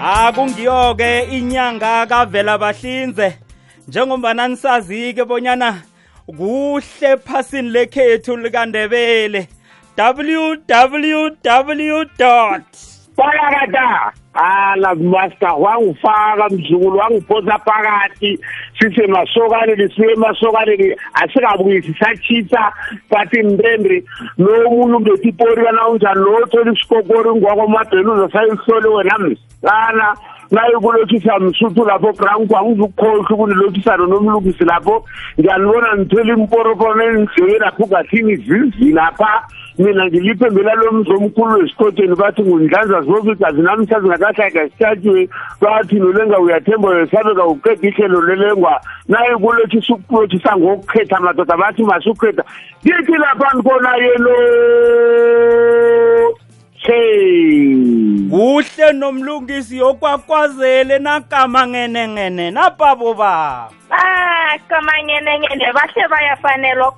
akungiyo-ke inyanga kavela bahlinze. Njengombana nisazi-ke bonyana kuhle phasini lekhethu likandebele. Www palakata ala master wangifaka mzukulu wangiphosa phakathi. Sisemasokane siye emasokaneni asikabuyisi sachisa bathi mbembe nomuntu ngetipori kana unjani lothola isikokori ngwakwamabheni uzosayihlole wena msana. Nayikulotshisa msuthu lapho branko angizukukhohlwa ukunilotshisano nomlungisi lapho. Ngiyanibona ngithwele imporoporo endlebe lapho gathini zizi lapha. Mina ngiliphembela lo mzi omkhulu wesikotsheni bathi ngundlanza zobigazi namhla zingakahlaga sithathiwe bathi nolenga uyathemba uyesabeka uqeda ihlelo lelengwa. Naye kulotshisa ukulotshisa ngokukhetha madoda bathi masukhetha kithi lapha ndibona yelo kuhle nomlungisi yokwakwazele nakama ngenengene napabo ba ah kamanyenengene bahle bayafanelwa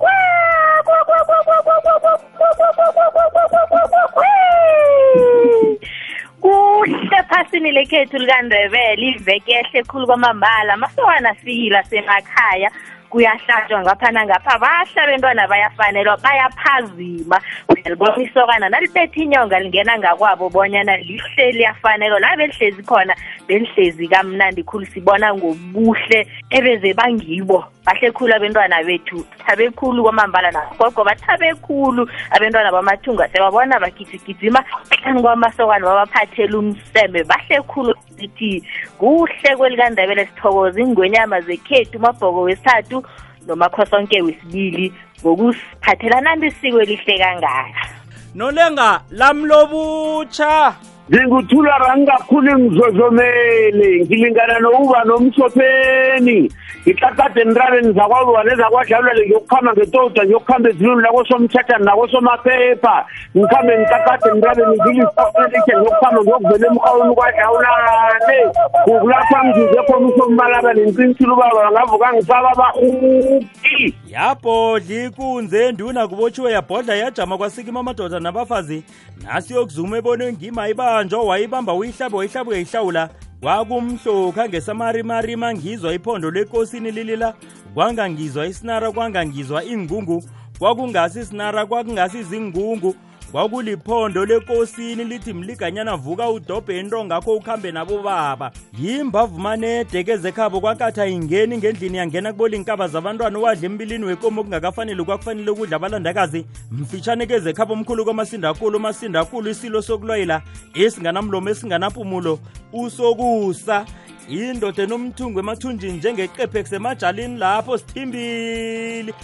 kuhle phasini lekhethu likandebele iveke ehle khulu kwamambala masokana afikile semakhaya kuyahlatshwa ngapha nangapha. Bahla bentwana bayafanelwa bayaphazima. Uyalibona isokana nalipethe inyonga lingena ngakwabo bonyana lihle liyafanelwa. La belihlezi khona belihlezi kamnandi khulu sibona ngobuhle ebeze bangibo. Bahle khulu abentwana bethu thabe khulu kwamambala nagogo bathabe khulu abentwana bamathunga. Sebabona bagijigijima hlani kwamasokana babaphathela umsembe bahle khulu sithi kuhle kwelikandebele sithokoza ingwenyama zekhethu umabhoko wesithathu nomakhosonke wesibili ngokusiphathela nanti isiko elihle kangaka. Nolenga lamlobutsha. Ngikuthula rangakhulu ngizozomele ngilingana nokuba nomsopheni ngiqaqade enrabeni zakwaluwa nezakwadlalwele ngiyokuhamba ngetoda ngiyokuhamba eziluni lakosomthathani nakosomaphepha ngikhambe ngiqaqade enrabeni ngiliselihle ngiyokuhamba ngiyokuvela emhawuni kwadlawulane kukulapha ngizuze khona usombalaba nenqinisile ubaba ngavuka ngifaka abahuki yabhodla ikunze enduna kubotshiwe yabhodla yajama kwasikima amadoda nabafazi. Nasiyokuzuma ebone ngima ibanjwa wayibamba uyihlabe wayihlabe uyayihlawula. Kwakumhlokha ngesamarimarima ngizwa iphondo lekosini lilila kwangangizwa isinara kwangangizwa ingungu. Kwakungasi isinara kwakungasi izingungu kwakuliphondo lekosini lithi mliganyana vuka udobhe into ngakho ukhambe nabo baba. Yimbavumanede kezekhabo kwakatha ingeni ngendlini yangena kubolinkaba zabantwana owadla embilini wekomo okungakafanele kwakufanele ukudla abalandakazi. Mfitshane kezekhabo omkhulu kwamasindakhulu umasindakhulu isilo sokulwayela esinganamlomo esinganampumulo usokusa. Indoda enomthungu emathunjini njengeqephe kusemajalini lapho sithimbili.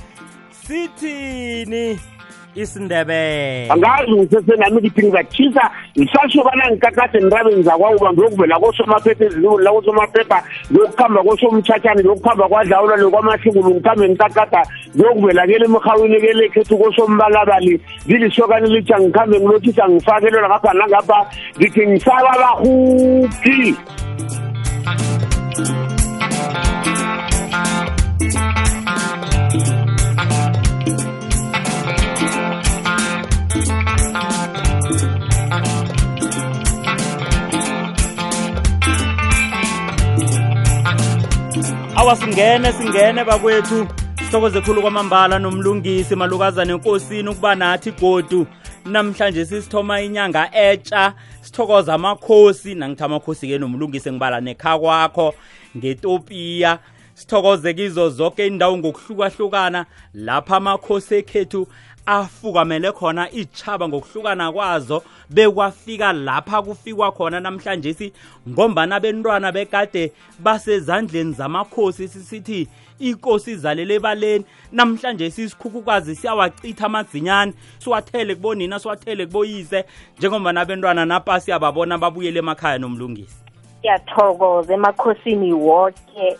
Sithini isindebele angazi ngisesenami ngithi ngizatshisa ngisashokana ngikakade nirabeni zakwawuba ngiyokuvela kosomaphepha eziluni lakosomaphepha ngiyokuhamba kosomthathane ngiyokuhamba kwadlawula lokwamahlukulu ngikhambe ngikakada ngiyokuvela kele emhawini kelekhethu kosombalabali zilisokane litsha ngikhambe ngilothisa ngifakelelwa ngapha nangapha ngithi ngisaba bahuki awa singene singene bakwethu. Sithokoze khulu kwamambala nomlungisi malukazana enkosini ukuba nathi godu. Namhlanje sisithoma inyanga etsha sithokoza amakhosi. Nangithi amakhosi-ke nomlungisi ngibala nekha kwakho ngetopiya. Sithokoze kizo zonke indawo ngokuhlukahlukana. Lapha amakhosi ekhethu afukamele khona ichaba ngokuhlukana kwazo bekwafika lapha kufikwa khona namhlanje si ngombana bentwana bekade basezandleni zamakhosi sisithi inkosi izalele ebaleni. Namhlanje sisikhukhukazi siyawachitha amadzinyane siwathele kubonina siwathele kuboyise njengombana abentwana napa siyababona babuyele emakhaya nomlungisi. Siyathokoza emakhosini woke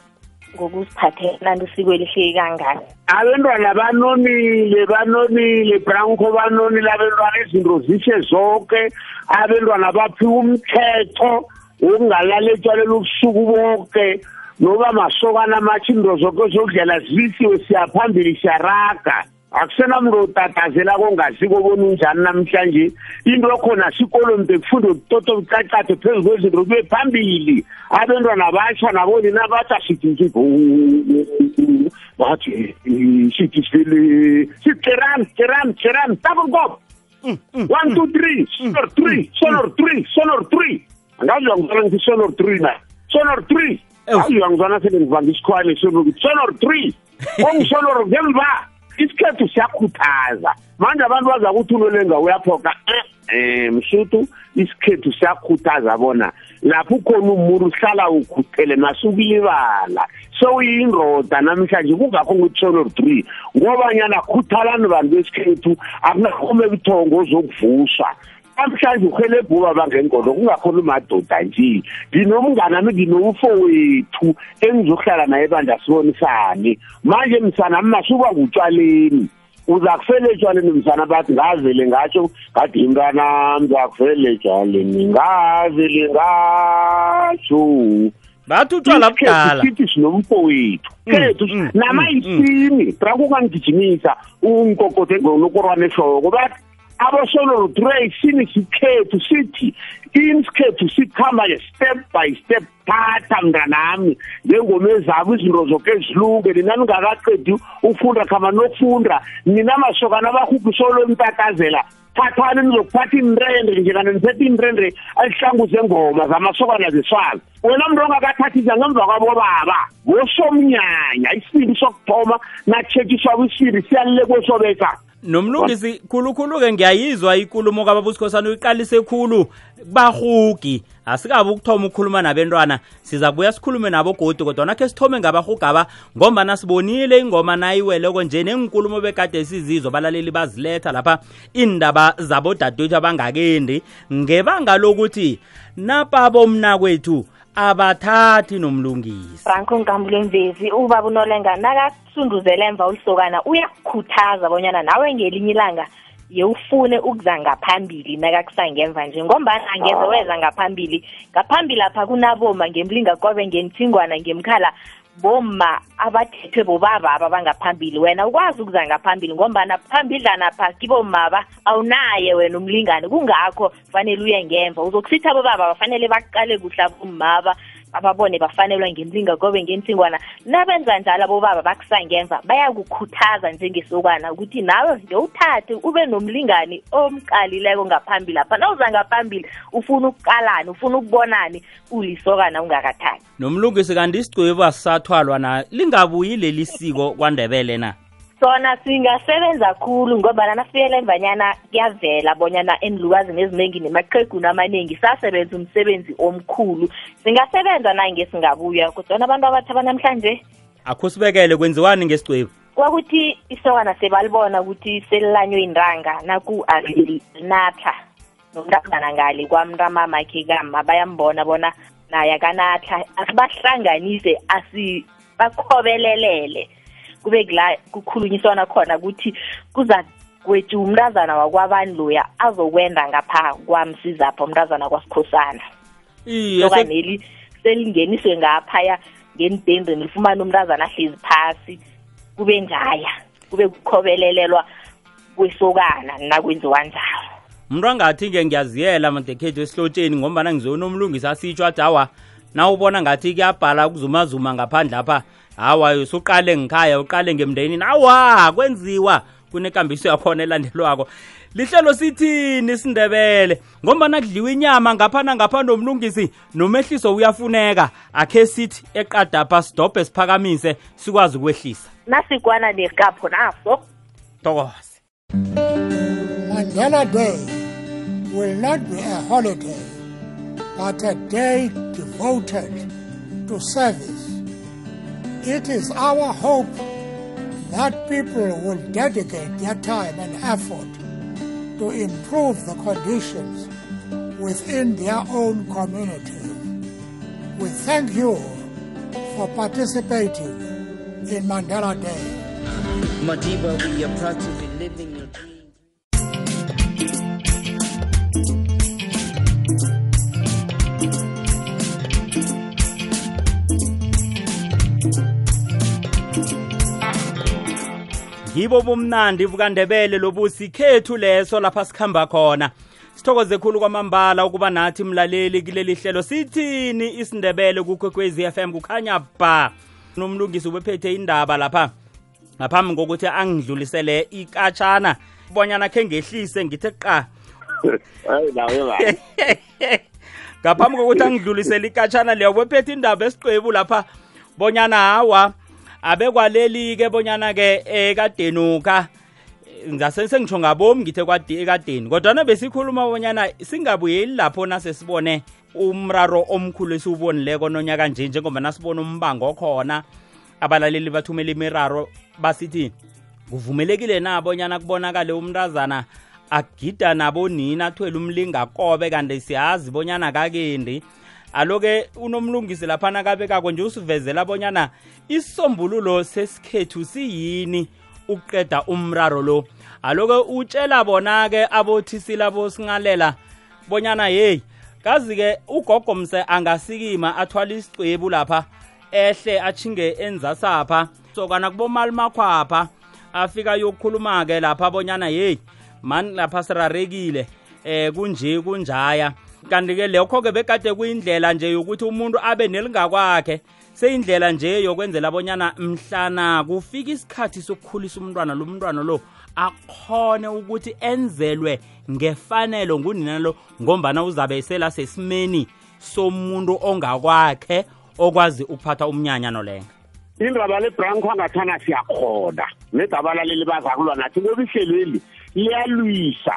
ngokusiphathela usiko elihle kangaka. Abentwana banonile banonile branko banonile abentwana izinto zishe zonke. Abentwana baphiwa umthetho wokungalala etshwalela ubusuku bonke. Noba masokana amatshindo zonke zokudlela zisiwe siyaphambili siyaraga. Akusenamntu otatazela kongasiko obona unjani namhlanje? Into ekhona sikolweni bekufunda ukutoto bucacade phezu kwezinto kube phambili. Abentwana batsha nabo nina batsha sithi bathi sithi sile sikeram keram keram double cop one two three sonor three sonor three sonor three. Angazi uyangizwana ngithi sonor three na? Sonor three. Ewu. ayi sele ngivanga isikhwane sonor three. Ongisonor ngemva isikhethu siyakhuthaza. Manje abantu baza kuthi unolenga uyaphoka eh msuthu isikhethu siyakhuthaza bona lapho ukhona umuntu uhlala ukhuthele masukulibala sewuyindoda namhlanje kungakho ngithi sonor three ngobanyana khuthalani bantu besikhethu akunakhome ebuthongo ozokuvuswa namhlanje uhelebhuba bangengodo kungakhona umadoda nje. Nginomngane ami nginomfowethu engizohlala naye ebandla sibonisane. Manje msana masuba ngutshwaleni uza kufela etshwaleni msana bathi ngavele ngatsho ngathi mntwana ngizakufela etshwaleni ngavele ngatsho bathi utshwala budala sithi sinomfowethu kethu mm, namayisini tra kungangigijimisa unkokote ngonokorwana ehloko. Bathi abosonoro three sini sikhethu sithi isikhethu sikhamba step by step thatha mnganami. Njengomezabo izinto zoke ezilunge nina ningakaqedi ufunda khamba nokufunda. Nina masokana abahubhi solo emtatazela thathani nizokuphatha iinrende njengana nisetha iinrende azihlanguze ngoma zamasokana zeswazi wena mntu ongakathathisa ngemva kwabobaba wosomnyanya isibili sokuthoma natshekiswa kwisibili siyalile kwesobeka nomlungisi khulukhulu-ke ngiyayizwa ikulumo kababusikhosana uyiqalise khulu bahugi asikabi ukuthoma ukukhuluma nabentwana siza kubuya sikhulume nabo godi kodwa nakhe sithome ngabahugaba ngombana sibonile ingoma nayiweleko nje nenkulumo bekade sizizo balaleli baziletha lapha indaba zabodadewethu abangakendi. Ngebanga lokuthi napabo mnakwethu abathathi nomlungisi. Franco nkambule mvezi ubaba unolenga nakakusunduzela emva ulisokana uyakukhuthaza bonyana nawe ngelinye ilanga yewufune ukuza ngaphambili nakakusangemva nje ngombana angeze weza ngaphambili. Ngaphambili apha kunaboma ngemlingakobe ngenthingwana ngemkhala bomma abathethwe bobababa bangaphambili. Wena ukwazi ukuza ngaphambili ngombana phambidlanapha kibomaba awunaye wena umlingane kungakho fanele uye ngemva. Uzokusitha bobaba bafanele baqale kuhle abommaba ababone bafanelwa ngemlinga kobe ngentsingwana nabenza njalo abobaba bakusangemva bayakukhuthaza njengesokana ukuthi nawe ngewuthathe ube nomlingani omqalileko ngaphambili lapha. Nawuza ngaphambili ufuna ukuqalani ufuna ukubonani ulisokana ungakathathi. Nomlungisi kanti isigcwebu asisathwalwa na? Lingabuyi leli siko kwandebele na? Sona singasebenza khulu ngobana nafikele emvanyana kuyavela bonyana enilukazini eziningi nemaqheguni amaningi sasebenza umsebenzi omkhulu. Singasebenza nange singabuya kodwana abantu abathi abanamhlanje akho sibekele kwenziwani ngesigcwebu kwakuthi isokana sebalibona ukuthi selilanywe intanga naku alinatha nomntazana ngale kwamntamamakhe kama bayambona bona naye akanatha. Asibahlanganise asibakhobelelele kube kula kukhulunyiswana khona ukuthi kuza kwethu umntazana wakwabani loya azokwenda ngapha kwamsizapho umntazana kwasikhosana sokaneli selingeniswe ngaphaya ngendendeni lifumane umntazana ahlezi phasi kube njaya kube kukhobelelelwa kwesokana nakwenziwa njalo. Umuntu angathi-ke ngiyaziyela madekhethu esihlotsheni ngombana ngizona umlungisi asitsho athi awa na ubona ngathi kuyabhala kuzumazuma ngaphandle apha hawa usuqale ngikhaya uqale ngemndenini awa kwenziwa. Kunekambiso yakhona elandelwako. Lihlelo sithini isindebele? Ngombana kudliwa inyama ngapha nangapha nomlungisi nomehliso uyafuneka. Akhe sithi eqadapha sidobhe siphakamise sikwazi ukwehlisa. Nasikwana nekapho naso. Tokoze Mandela Day will not be a holiday, but a day devoted to service. It is our hope that people will dedicate their time and effort to improve the conditions within their own community. We thank you for participating in Mandela Day. Madiba, we are proud to be living ngibo bomnandi bukandebele lobusi khethu leso lapha sikhamba khona. Sithokoze khulu kwamambala ukuba nathi mlaleli kuleli hlelo sithini isindebele kukwekwezi FM kukhanya ba. Nomlungisi ubephethe indaba lapha. Ngaphambi kokuthi angidlulisele ikatshana bonyana khe ngehlise ngithe qa ngaphambi kokuthi angidlulisele ikatshana leyo bephethe indaba esiqwebu lapha bonyana hawa abekwaleli-ke bonyana-ke ekadenuka ngase sengitsho ngabomi ngithe kwade ekadeni. Kodwana besikhuluma bonyana singabuyeli lapho nasesibone umraro omkhulu esiwubonileko nonyaka nje njengoba nasibona umbango okhona abalaleli bathumela imiraro basithi kuvumelekile na bonyana kubonakale umntazana agida nabonina athwele umlingakobe kanti siyazi bonyana kakendi alo-ke unomlungisi laphana kabekako nje usivezela bonyana isisombululo sesikhethu siyini ukuqeda umraro lo. Alo-ke utshela bona-ke abothisile bosingalela bonyana yeyi kazi-ke ugogomse angasikima athwala isicwebu lapha ehle achinge enzasapha sokana kubomali makhwapha afika yokukhuluma-ke lapha bonyana yeyi mani lapha sirarekile eh kunje kunjaya. Kanti-ke lokho-ke bekade kuyindlela nje yokuthi umuntu abe nelingakwakhe. Seyindlela nje yokwenzela bonyana mhlana kufika isikhathi sokukhulisa umntwana lo mntwana lo akhone ukuthi enzelwe ngefanelo ngunina lo ngombana uzabe sela sesimeni somuntu ongakwakhe okwazi ukuphatha umnyanya nolenga indaba lebranco angathana siyakhona nedabalaleli bazakulwa nathi ngoba ihlelweli liyalwisa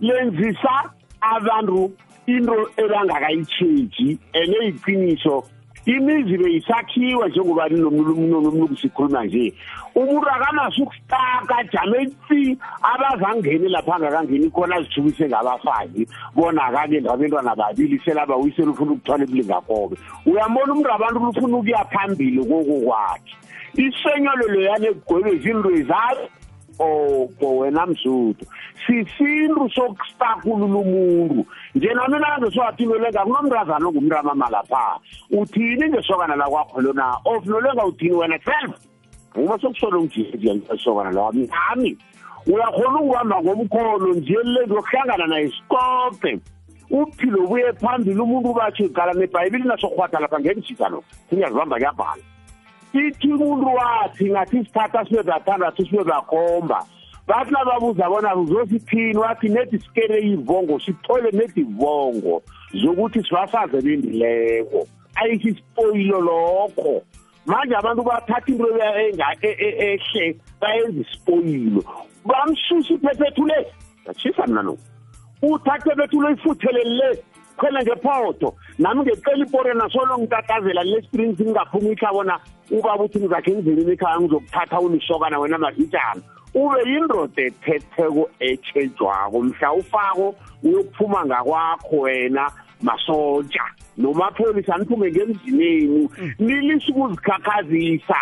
lenzisa abantu into ebangakayitsheji and eyiqiniso imizi beyisakhiwa njengoba nomlungu sikhuluma nje. Umuntu akamasi ukustaka jame tsi abazangeni lapha angakangeni khona azithukise ngabafazi. Bona akake ngabentwana babili selabawuyisela ufuna ukuthwala ebulingakobe uyambona umuntu abantu lufuna ukuya phambili koko kwakhe isenyolo loyane egwebe zinto ezayo obo wena mzuthu. Sisintu sokustakulula umuntu. Njena mina ngesowathinolenga kunomntazana ongumntamama lapha uthini ngesokana lakwakho lona? Of nolenga uthini wena self uma sokusolo ngisokana lawami nami uyakhona ukuhamba ngomkhono nje lento yokuhlangana naye sikope. Uphilo buye phambili umuntu ubatsho igala nebhayibili nasokhwatha lapha ngekujita lo singazibamba kuyabhala. Ithi umuntu wathi ngathi isithatha sibe bathandathu sibe bakhomba bathi nababuza bona uzosithini wathi nedi sikele ivongo sithole nedi ivongo zokuthi sibafaze bendileko ayikho isipoyilo lokho. Manje abantu bathatha into ehle bayenza isipoyilo bamsusa iphephethu le yatshisa mna no uthathe iphephethu lo ifuthelele khwela ngephoto nami ngecela ipore nasolo ngitatazela le springs ngingaphumi ikhaya bona ubaba uthi ngizakhe ngizelini ekhaya ngizokuthatha unisokana wena mavitshana ube yindoda ethetheko etshejwako mhla ufako uyokuphuma ngakwakho wena masotsha. Nomapholisa niphume ngemzineni nilise ukuzikhakhazisa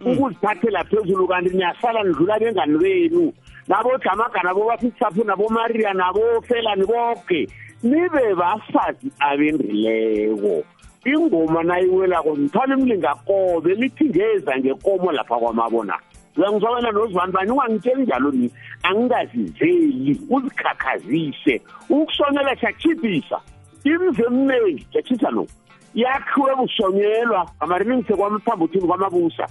ukuzithathela phezulu kanti niyasala nidlula bengani benu nabojamaga nabo bafisapho nabomariya nabofelani boke nibe bafazi abendrileko ingoma nayiwelako nithwala imlingakobe lithi ngeza ngekomo lapha kwamabona. Uyangizwabela nozibani bani? Ungangitsheli njalo ni angingazizeli uzikhakhazise ukusonyela siyachibhisa imizi eminingi siyachisa no. Yakhiwe busonyelwa amariningise kwamthambo uthini kwamabusa.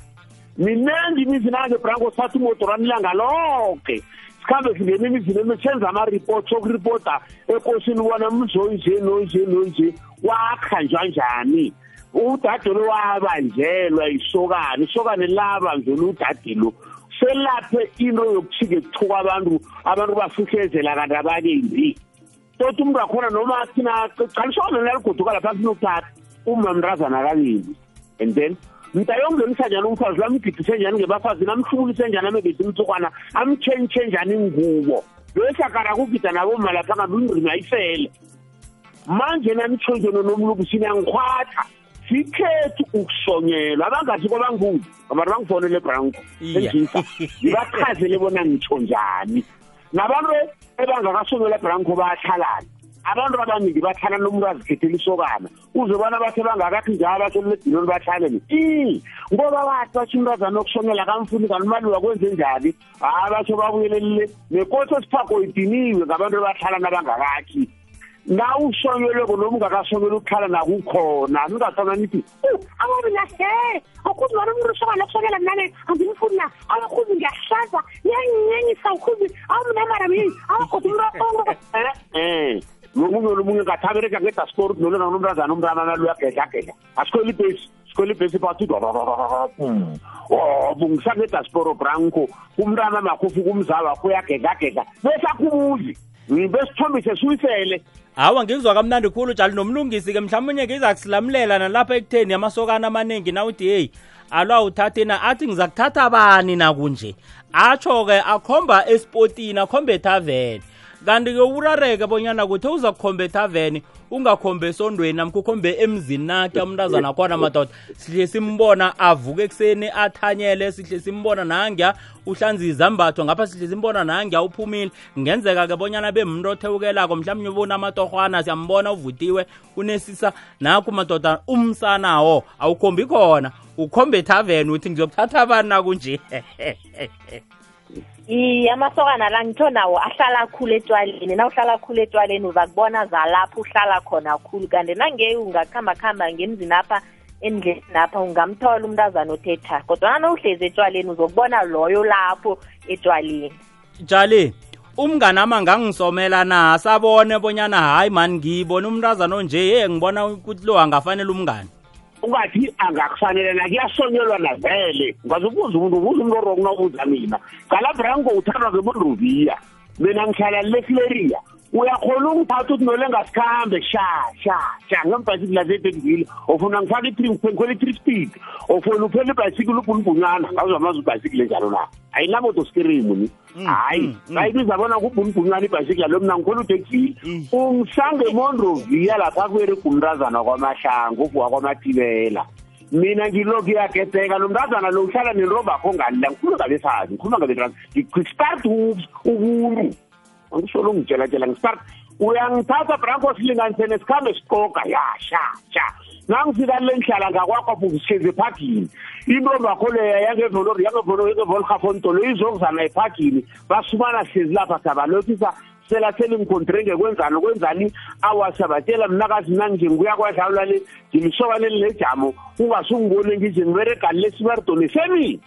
Minengi imizi nangebranko satha umotorani ilanga lonke sikhambe singena emizini emesenza ama-report sokuripota ekosini ubona mzoyinje noyinje noyinje wakha njwanjani udade lo wabanjelwa isokane isokane labanjelwa udade lo selaphe into yokuchike kuthuka abantu abantu bafihlezela kanti abakendi toti umuntu wakhona noma thina calisokane laligoduka lapha sinokuthatha uma mntazana kabili and then mntayongenisa njani umfazi lamgidise njani ngebafazi namhlulise njani amebezi mtsukwana amtshentshe njani ingubo? Loyesakara kugida naboma lapha ngabe indrimi ayifele. Manje namtshontshono nomlukisini yangikhwatha sikhethu ukusonyelwa. Abangathi kwabangubi abantu bangifonele branko endlisa ngibachazele bona ngitsho njani. Nabantu ebangakasonyelwa branko bayahlalana abantu abaningi bahlala nomuntu azikhethela isokana uzobona bathe bangakathi njalo batho ledinoni bahlaleni i ngoba bathi batsho umntazana okusongela kamfuni kanti imali wakwenze njani? Hayi batsho babuyelelile. Nekosi esiphako idiniwe ngabantu abahlala nabangakakhi na usonyeleko noma ungakasonyela ukukhala nakukhona ningasona nithi awabinahle akuzi wona umuntu usokana ukusokela mnane angimfuni na? Awakuzi ngiyahlaza niyanyenyisa ukhuzi awumnamara mini awagoda umntu um nomunye nomunye ngathabereka ngediaspora uthi nolona nomntazana umntana nalo uyagedlagedla asikhwela ibhesi sikhwela ibhesi phathi o bungisangediaspora branco kumntana makhofi kumzaba kuyagedlagedla bese akubuzi besithombise suyisele hawa ngikuzwa kamnandi khulu njalo nomlungisi-ke mhlawumunye ngiza kusilamulela nalapha ekutheni amasokana amaningi nawuthi heyi alwa uthathe na? Athi ngiza kuthatha bani nakunje atsho-ke akhomba espotini akhomba ethaveni kanti-ke urareke bonyana kuthi uza kukhomba ethaveni ungakhombe esondweni namkho ukhombe emzini nakhe umntazana akhona madoda sihle simbona avuke ekuseni athanyele sihle simbona nangya uhlanza izambatho ngapha sihle simbona nangya uphumile. Ngenzeka-ke bonyana bemuntu othewukelako mhlawumbe ubona amatorhwana siyambona uvutiwe unesisa nakho madoda umsanawo awukhombi khona. Ukhombe ethaveni uthi ngizokuthatha abantu nakunje iye amasokana la ngitho nawo ahlala khulu etwaleni na uhlala khulu etwaleni uzakubona zalapho uhlala khona khulu. Kanti nange ungakuhamba-kuhamba ngemzini apha endleni apha ungamthola umntazana othetha. Kodwa nawuhlezi etwaleni uzokubona loyo lapho etwaleni jali umnganami angangisomela na? Sabone bonyana hayi mani ngiyibona umntazana onje. Ye ngibona ukuthi lo angafanele umngani ungathi angakufanele na kuyasonyelwa navele. Ngazubuza umuntu ubuza umuntu orong nawubuza mina galabrango uthandwa ngemonroviya mina ngihlala lefleria uyakhona ungiphatha uthi nole ngasikhambe sha sha sha ngembhayisikili lasetekville ofuna ngifake ngikhwela i-three speed ofuna uphela ibhayisikili ubhunibhunyana ngazamazi ibhayisikili enjalo na ayinamoto skirimu ni hayi bayibiza bona kubhunibhunyana ibhayisikili alo mna ngikhwela utekville ungisangemonroviya lapha kubereka umntazana kwamahlango uvuka kwamatibela mina ngilokuyagedeka lo mntazana lo uhlala nerobakho ngalila ngikhuluma ngabesazi ngikhuluma ngabesazi ngistart ubuntu angisho lo ngitshelatshela ngistart uyangithatha branko silinganise nesikhambe siqoka ya sha sha nangifika le ngihlala ngakwakho busihlezi ephagini into bakho leya yangevolori yangevolhafontolo izokuzana ephagini basumana hlezi lapha sabalothisa sela selingikhontre ngekwenzani kwenzani awasabatshela mnakazi nanje nguya kwadlalwa le ngilisokaneli lejamo ungasungibone ngije ngiberegani lesibaridoni semini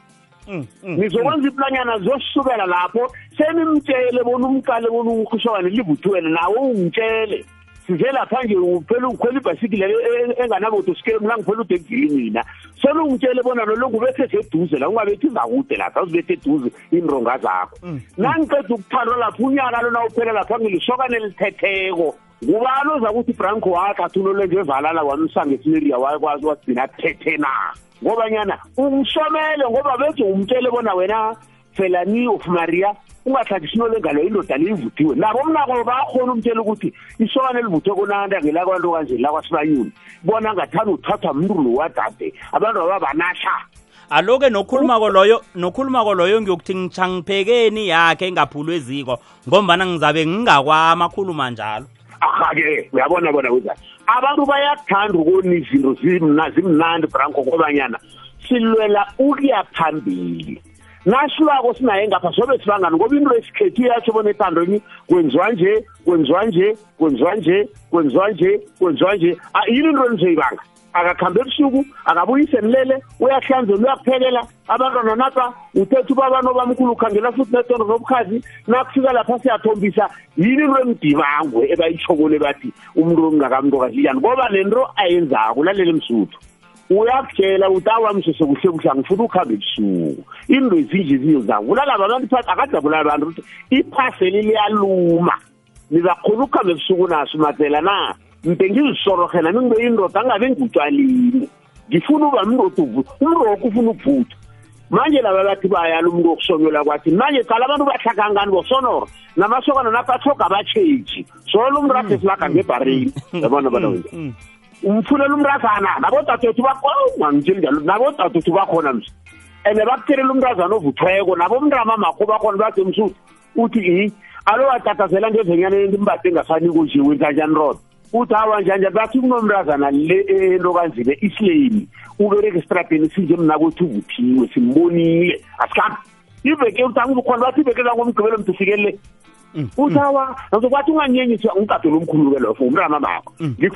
ngizokwenza iplanyana zosukela lapho senimtshele bona umqale bona ukhuswane livuthiwele nawe ungitshele. Size lapha nje uphela ukhwela ibhasikile enganaboto sikele mna ngiphela udekivili mina. Selungitshele bona lolongu ubethe seduze la ungabethi zakude lapha uzibethe eduze iinronga zakho. Nangiqeda ukuthandwa lapho unyaka lona uphela lapha ngilisokane elithetheko. Ngubani oza kuthi branco wathathulo lenje evalala wamisa ngesiliria wakwazi wagcina thethe na? Ngobanyana umsomele ngoba bethi umtshele bona wena felani of maria ungathathi isinolengalo indoda liyivuthiwe nabo mnako bakhona umtshela ukuthi isokane livuthwe konanda ngelakwanto kanje lakwasibanyoni bona ngathanda uthathwa mntu lo wadade. Abantu aba banasha aloke nokhulumako loyo nokhulumako loyo ngiyokuthi ngitsha ngiphekeni yakhe engaphulwe eziko ngombana ngizabe ngingakwama khuluma njalo. Aha-ke uyabona bona wenzani abantu bayakuthanda ukona izinto zimna- zimnandi branko ngobanyana silwela ukuya phambili. Nasilwako sinaye ngapha sobe sibangani ngoba into esikhethu iyatsho bona ethandweni kwenziwa nje kwenziwa nje kwenziwa nje kwenziwa nje kwenziwa nje. Ah, yini into enizoyibanga akakhambe ebusuku akabuyise nilele uyahlanzela uyakuphekela abantwana napha uthetha ubabano bamkhulu ukhangela futhi netondo nobukhazi nakufika lapha siyathombisa yini into emdibangwe ebayitshokole bathi umuntu ongakamntokazi ngoba lento ayenzako ulalela emsuthu uyakutshela uthi awamsese kuhle kuhle angifuna ukuhambe ebusuku. Into ezinje ziyozavulala abantu phakathi akajabulala abantu ukuthi iphaseli liyaluma. Nizakhona ukuhambe ebusuku naso matsela na? Mpe ngizisorogela ningibe indoda angabe ngutshwalini ngifuna uba mndoda umroko ufuna ukuvuthwa manje laba bathi bayala umuntu wokusonyola kwathi manje qala abantu bahlakangani bosonora namasokana napha athoga abatshetshi solo umuntu ade silaga ngebharini. Yabona bona wenza umfunela umntazana nabodadethu bangitsheli njalo nabodadethu bakhona msi and bakutherela umntazana ovuthweko nabomntama makho bakhona bathi msuthi uthi i alo watatazela ngevenyana entimbade engasani kunje wentanjani rodo uthi awa njanja bathi kunomrazana le entokanzile islami ubereke estradeni sinje mna kwethu kuthiwe simbonile asikhambi iveke uthi angizukhona bathi iveke zangomgqibelo mntu fikelele uthi awa ngizokwathi unganyenyiswa umkade lomkhulu-ke loyo for umntana bakho.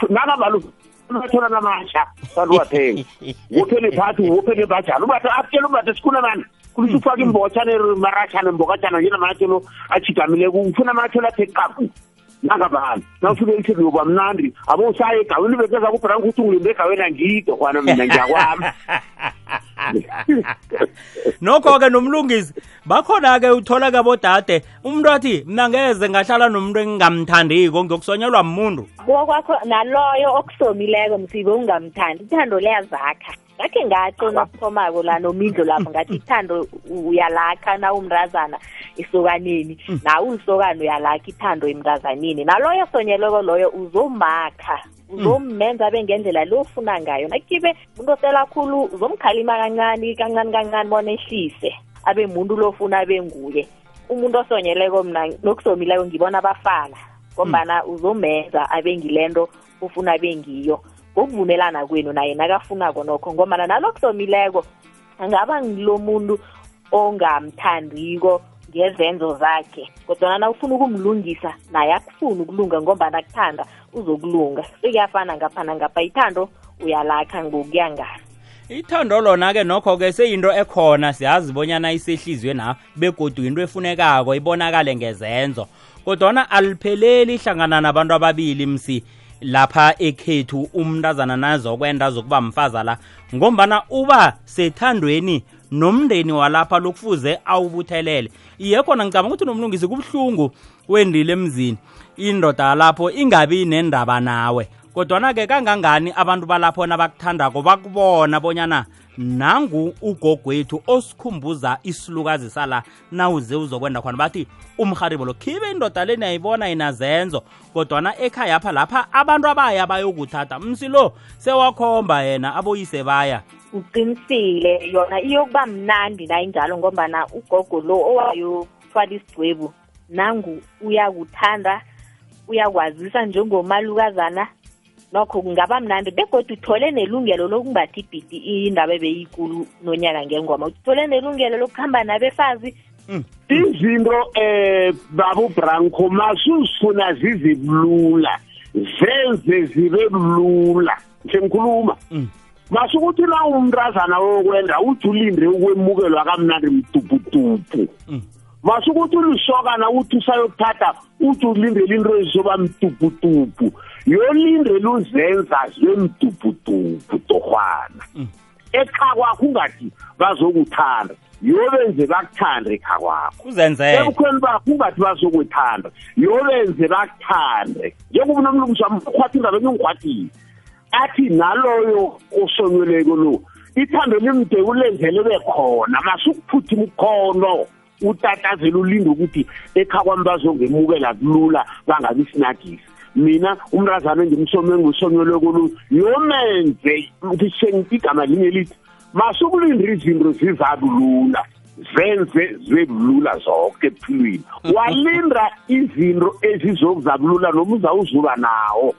Nangabalu bathola namasha kanti wathenga wophele phathi wophele bajana. Ubathe akutshela ubathe sikhuna mani kulisa ufake imbotshane marashane mbokatshana nje namathelo achigamile kufuna amathelo athe kaku nangabani? Nawufike ithi yoba mnandi abo usaye egaweni ibekeza kubrank ukuthi ungilinde egaweni angide kwana mina ngiyakwami. Nokho-ke nomlungisi bakhona-ke uthola kabodade umuntu athi mna ngeze ngahlala nomuntu engingamthandiko ngiyokusonyelwa muntu kokwakho naloyo okusomileko msibe ungamthandi ithando liyazakha. Ngakhe ngatsho nokuthomako la nomindlo lapho ngathi ithando uyalakha na umrazana esokaneni? Nawe ulisokana uyalakha ithando emrazaneni naloyo sonyeleko loyo uzomakha uzomenza abe ngendlela le ofuna ngayo? Nakibe umuntu osela khulu uzomkhalima kancane kancane kancane bona ehlise abe muntu lofuna abe nguye. Umuntu osonyeleko mna nokusomileko ngibona bafana ngombana uzomenza abe ngilento ufuna abe ngiyo ngokuvumelana kwenu naye nakafunako nokho ngombana nalokusomileko angaba ngilo muntu ongamthandiko ngezenzo zakhe. Kodwana na ufuna ukumlungisa naye akufuni ukulunga ngombana akuthanda uzokulunga. Sekuyafana ngapha nangapha ithando uyalakha ngokuya ngalo ithando lona-ke nokho-ke seyinto ekhona siyazi bonyana isehliziywe na begodu into efunekako ibonakale ngezenzo. Kodwana alipheleli hlangana nabantu ababili msi. Lapha ekhethu umntazana nazokwenda azokuba mfaza la ngombana uba sethandweni nomndeni walapha lokufuze awubuthelele. Iye khona ngicabanga ukuthi nomlungisi kubuhlungu wendile emzini. Indoda lapho ingabi nendaba nawe. Kodwana-ke kangangani abantu balapho nabakuthandako bakubona bonyana nangu ugogwethu osikhumbuza isilukazi sala nawuze uzokwenda khona. Bathi umharibo lo khibe indoda le niyayibona inazenzo kodwana ekhaya apha lapha abantu abaya bayokuthatha. Msi lo sewakhomba yena aboyise baya. Uqinisile yona iyokuba mnandi nayinjalo ngombana ugogo lo owayothwala isigwebu nangu uyakuthanda uyakwazisa njengomalukazana nokho kungaba mnandi begodwa uthole nelungelo lokumbatha ibhidi indaba ebeyikulu nonyaka ngengoma. Uthole nelungelo lokuhamba nabefazi. Izinto eh babu branco masuzifuna zizibulula zenze zibe bulula ngikhuluma masukuthi na umntazana wokwenda uthi ulinde ukwemukelwa kamnandi mtuputupu masukuthi ulisokana uthi usayokuthatha uthi ulindele into ezizoba mtuputupu yolindele uzenza zemtuputupu torhwana ekha kwakho ungathi bazokuthanda yobenze bakuthande ekha kwakho. Ebukhweni bakho ungathi bazokuthanda yobenze bakuthande. Njengoba nomlungisi wami ukhwathi indaba engingikhwathile athi naloyo osonyeleko lo ithando limde ulenzele bekhona. Masukuphuthima ukhono utatazela ulinde ukuthi ekha kwami bazongemukela kulula bangabi sinagisi mina umrazana engimsome engusonyeleko lo yomenze ngishengithi igama linye lithi masukulinda izinto zizabulula zenze zebulula zonke ephilweni walinda izinto ezizokuzabulula noma uzawuzuba nawo.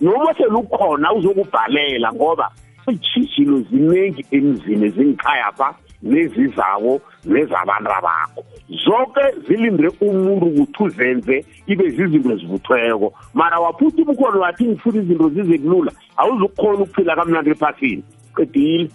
Noma selukhona uzokubhalela ngoba iitshijilo ziningi emzini ezingikhaya pha. Nezizawo nezabantu bakho zonke zilinde umuntu ukuthi uzenze ibe zizinto ezivuthweko mara waphutha ubukhona wathi ngifuna izinto zize kulula awuzukukhona ukuphila kamnandi ephasini. Qedile.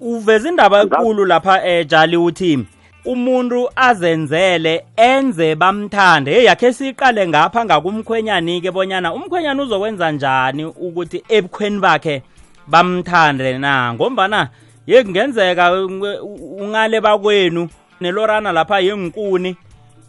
Uveza indaba enkulu lapha ejali uthi umuntu azenzele enze bamthande. Hey yakhe siqale ngapha ngakumkhwenyani-ke bonyana umkhwenyana uzokwenza njani ukuthi ebukhweni bakhe bamthande na? Ngombana ye kungenzeka ungale bakwenu nelorana lapha yenkuni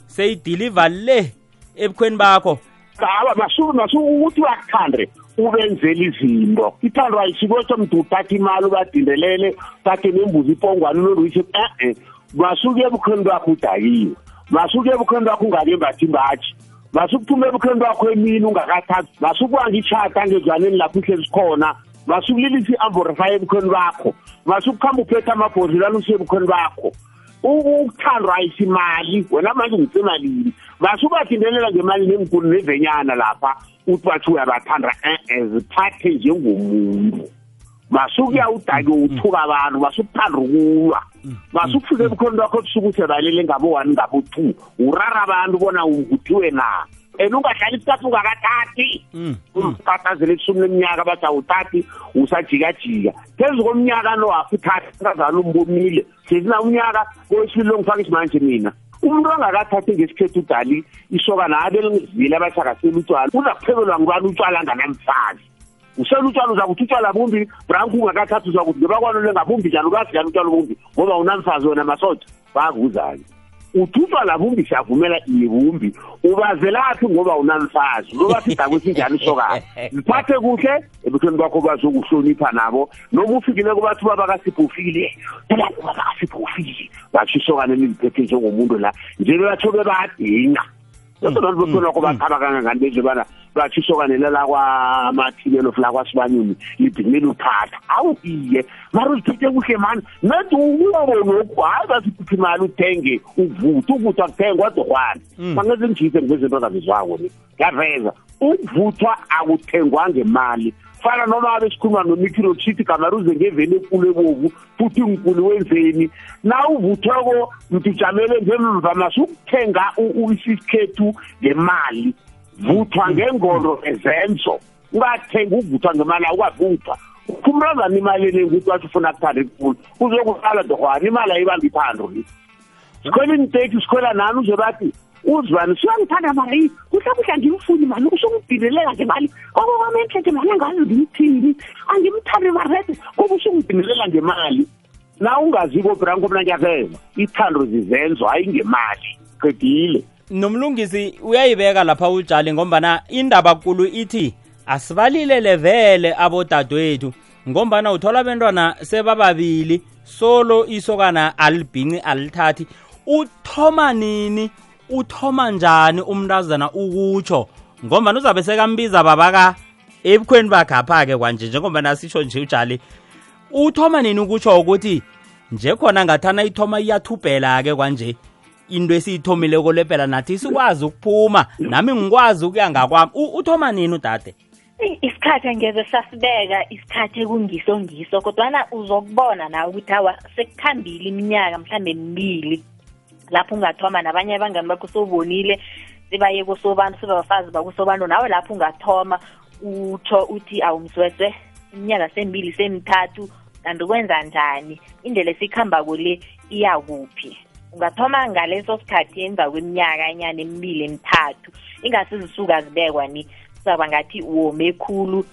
seyidiliva le ebukhweni bakho. Hawa masukuthi uyakuthande ubenzela izinto. Ithando ayisibotho mntu uthatha imali ubadindelele uthathe nembuzi ipongwane unoruise e-e masuke ebukhweni bakho udakiwe masuke ebukhweni bakho ungakembathi imbathi masukuphuma ebukhweni bakho emini ungakathathi. Masukwanga itshata angezwaneni lapho ihlezi khona. Masukulilisa i-amborify ebukhweni bakho. Masukukhamba uphethe amabhodlela alusa ebukhweni bakho. Ukuthandwa ayisimali wena manje ngitsemalini basubathindelela ngemali nenkulu nevenyana lapha uthi bathi uyabathanda e-e ziphathe njengomuntu. Masukuya udake uthuka abantu masukuthanda ukulwa. Masukufike ebukhoni bakho busuku usebalele ngabo-one ngabo-two urara abantu bona ukuthiwe na? And ungahlali isikhathi ungakathathi. Ukhathazela ebusumi leminyaka bathi awuthathi usajikajika. Phezu komnyaka lo wafi uthathi nkazana umbonile sezina umnyaka kowesibili lo ngifaka isimanje mina. Umuntu angakathathi ngesikhethu udali isokana abe lingizile abashakasela utshwala uza kuphekelwa ngubani utshwala nganamfazi usela utshwala uza kuthi utshwala bumbi? Branku ungakathathi uza kuthi ngebakwano lengabumbi njani ukazi njani utshwala bumbi ngoba unamfazi wena masoja bakuzanye uthi utshwala bumbi siyavumela iye bumbi ubazelaphi ngoba unamfazi uloba sidakwesinjani isokana ziphathe kuhle ebuthweni bakho bazokuhlonipha nabo. Noma ufikile kubathi ubaba kasipho ufikile phela ubaba kasipho ufikile batsho isokane liliphethe njengomuntu la? Nje batsho bebadinga Lapho bantu bekhona ko bakhaba kangangani beze bana bathi isokane la kwamathilelo fla kwasibanyoni libhinile uphatha. Awu iye mara uziphethe kuhle mani? Nathi ukubo lokhu hayi basikhuphe imali uthenge uvutha uvuthwa kuthengwa dorhwane bangeze ngijise ngezinto zangizwako ni. Ngiyaveza ukuvuthwa akuthengwa ngemali fana noma abe sikhuluma nomicrochit gamaruze ngeveni ekulu ebovu futhi ngikulu wenzeni. Na uvuthweko mtujamele ngemva masukuthenga isikhethu ngemali. Vuthwa ngengolo ezenzo. Ungathenga uvuthwa ngemali awukavuthwa. Uphumrazana imali eningi ukuthi wathi ufuna kuthanda ekulu uzokuhlala dorhwana imali ayibambi ithando li sikhwela inteki sikhwela nani? Uze bathi uzibani siyangithanda mali. Kuhlakuhla ngimfuni mani usungibhinelela nje mali. Kokokwamenhlethe mani angazi ngimthini angimthandi marede koba usungibhinelela ngemali na ungaziko branko mna ngiyaveza ithando zizenzo hayi ngemali qedile. Nomlungisi uyayibeka lapha utshali ngombana indaba kulu ithi asibalilele vele abodadewethu ngombana uthola abentwana sebababili solo isokana alibhinci alithathi. Uthoma nini? Uthoma njani umntazana ukutsho ngombana uzabe sekambiza babaka ebukhweni bakhapha-ke kwanje njengoba nasitsho nje utshali uthoma nini ukutsho ukuthi nje khona ngathana ithoma iyathubhela-ke kwanje into esiyithomileko lepela nathi sikwazi ukuphuma nami ngikwazi ukuya ngakwami. Uthoma nini udade? Isikhathi angeze sasibeka isikhathi ekungiso ngiso kodwana uzokubona nawe ukuthi awa sekukhambile iminyaka mhlambe emibili lapho ungathoma nabanye abangani bakho sobonile sebaye kosobantu sebabafazi bakusobantu nawe lapho ungathoma utsho uthi awumsweswe iminyaka sembili semithathu kanti kwenza njani? Indlela esikhambako le iyakuphi ungathoma ngaleso sikhathi emva kweminyaka enyana emibili emithathu ingasi zisuka zibekwa ni. Kuzaba ngathi wome khulu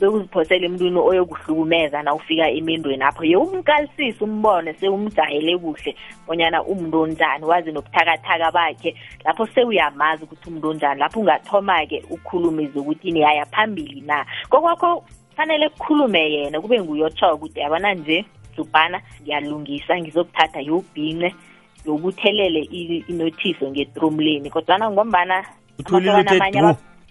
bekuziphosela emntwini oyokuhlukumeza na ufika emendweni apho. Ye umkalisise umbone sewumjayele kuhle bonyana umuntu onjani wazi nobuthakathaka bakhe. Lapho sewuyamazi ukuthi umuntu onjani lapho ungathoma-ke ukhulumize ukuthi niyaya phambili na. Kokwakho fanele kukhulume yena kube nguyotshoko ukuthi yabona nje zubhana ngiyalungisa ngizokuthatha yobhince yokuthelele i- inothiso ngetromleni kodwana ngombana amasokana amanye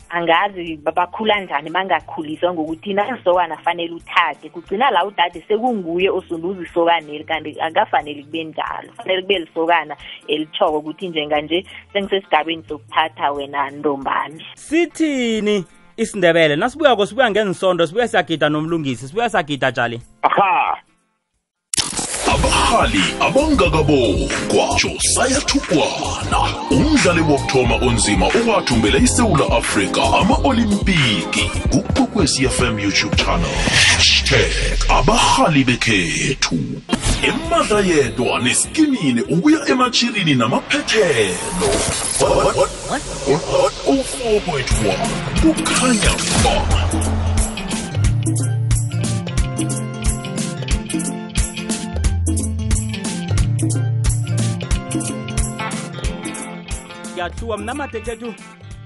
angazi ba- bakhula njani bangakhuliswa ngokuthi nasokana fanele uthathe kugcina la udade sekunguye osunduza isokaneli kanti akafanele kube njalo. Fanele kube lisokana elitshoko ukuthi njenganje sengisesigabeni sokuthatha wena ntombami. Sithini isindebele nasibuyako sibuya ngensondo sibuya siyagida nomlungisi sibuya siyagida tshali aha! Abahali abangakabokwa josiah thukwana umdlali wokuthoma onzima owathumbela isewula afrika ama-olimpiki kukwekwecfm youtube channel. Hashtag abahali bekhethu. Emadla yedwa neskimini ukuya ematshirini namaphethelo 104.1 kukhanya ba ngiyahluwa mna madekethu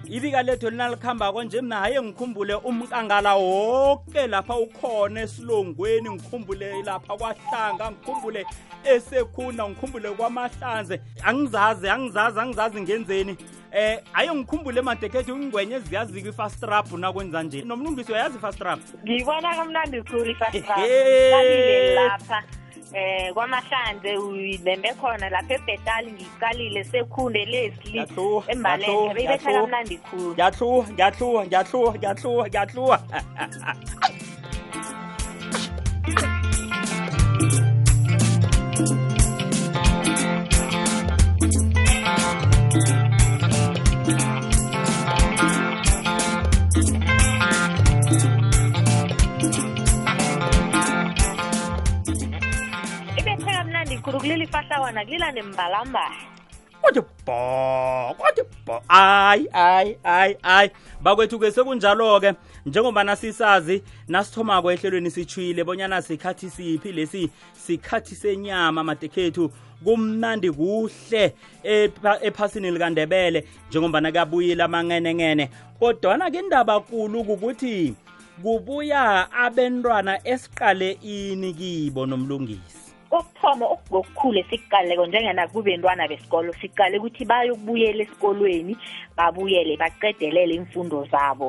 ibika lethu linalikhambako nje mna haye ngikhumbule umkangala woke lapha ukhona esilongweni ngikhumbule lapha kwahlanga ngikhumbule esekhuna ngikhumbule kwamahlanze. Angizazi angizazi angizazi ngenzeni. Eh haye ngikhumbule madekethu ingwenye ziyazika ifastrap nakwenza nje. Nomlungisi uyayazi ifastrap ngiyibona kamnandi khulu lapha eh kwamahlanze uyilembe khona lapha ebhetali ngiyiqalile sekhunde lesli ngiyahluka, beyibetha kamnandi khulu. Ngiyahluwa ngiyahluwa ngiyahluwa ngiyahluwa ngiyahluwa khulu kulila ifahlawana kulila nembalambala kodwa bho kodwa bho ayi ayi ayi ayi. Bakwethu-ke sekunjalo-ke njengoba nasisazi nasithomako ehlelweni sitshwile bonyana sikhathi siphi lesi sikhathi senyama madekhethu kumnandi kuhle epha- ephasini likandebele njengoba nakabuyile amanqenenqene. Kodwana-ke indaba kulu kukuthi kubuya abentwana esiqale ini kibo nomlungisi. Kokuthoma okukukhulu esikuqaleko njengana kubentwana besikolo siqale ukuthi bayokubuyela esikolweni babuyele baqedelele imfundo zabo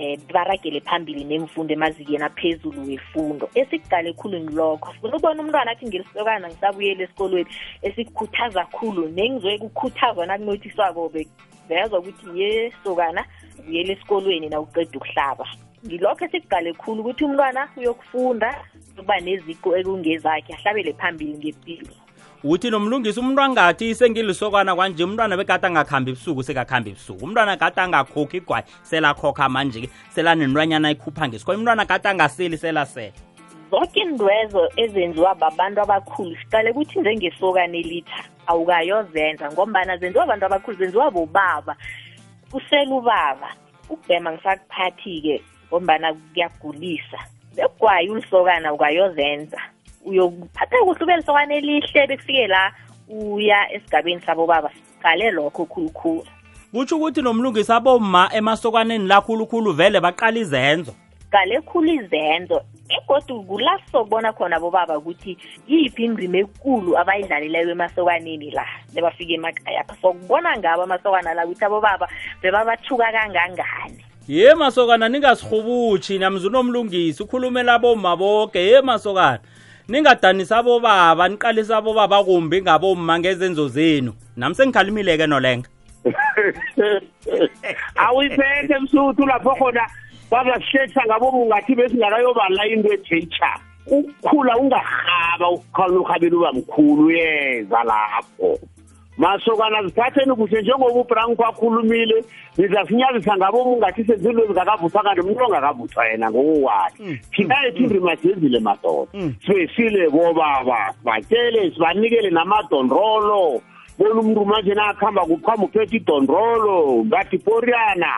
eh baragele phambili nemfundo emazikeni aphezulu wefundo. Esikuqale khulu ngilokho sifuna ukubona umntwana athi ngelisokana ngisabuyela esikolweni esikukhuthaza khulu nengizoye kukhuthazwa nakunothiswako bezwa ukuthi ye sokana buyela esikolweni nawuqeda ukuhlaba ngilokho esikuqale khulu ukuthi umntwana uyokufunda ukuba neziko ekungezakhe ahlabele phambili ngempilo uthi nomlungisi umntu angathi sengilisokana kwanje umntwana bekade angakhambi ebusuku sekakhamba ebusuku. Umntwana kade angakhokhi igwayi selakhokha manje-ke selanentwanyana ayikhupha ngesikhoyo umntwana kade angaseli selasela zonke indwezo ezenziwa babantu abakhulu siqale ukuthi njengesokane elitha awukayozenza ngombana zenziwa abantu abakhulu zenziwa bobaba. Usela ubaba ukubhema ngisakuphathi-ke ngombana kuyagulisa. Begwayi ulisokana ukayozenza uyophatha kuhle ube lisokane elihle bekufike la uya esigabeni sabobaba. Siqale lokho khulukhulu. Kutsho ukuthi nomlungisi aboma emasokwaneni la khulukhulu vele baqala izenzo. Qale khulu izenzo egodu kula sokubona khona bobaba ukuthi yiphi indima ekulu abayidlalileko emasokwaneni la lebafika emakhaya. Sokubona ngabo amasokana la ukuthi abobaba bebabathuka kangangani. Ye masokana ningasirhubutshi namzi unomlungisi ukhulumela boma boke. Ye masokana ningadanisa abobaba niqalisa abobaba kumbi ngaboma ngezenzo zenu. Nami sengikhalimile-ke nolenga. Awuyiphethe msuthu lapho khona bazasihletha ngabo ungathi besingakayobala into etheitsha ukukhula ungarhaba ukukhona uhabela uba mkhulu uyeza lapho. Masokana ziphatheni kuhle njengoba ubrank wakhulumile nizasinyazisa ngabo ungathi senzinto ezingakavuthwa kanti umuntu ongakavuthwa yena ngokowakhe. Thina ethi indima siyenzile madoda. Sibesile bobaba batshele sibanikele namadondrolo. Bona umuntu manje nakuhamba kuqhamba uphethe idondrolo ngathi poriyana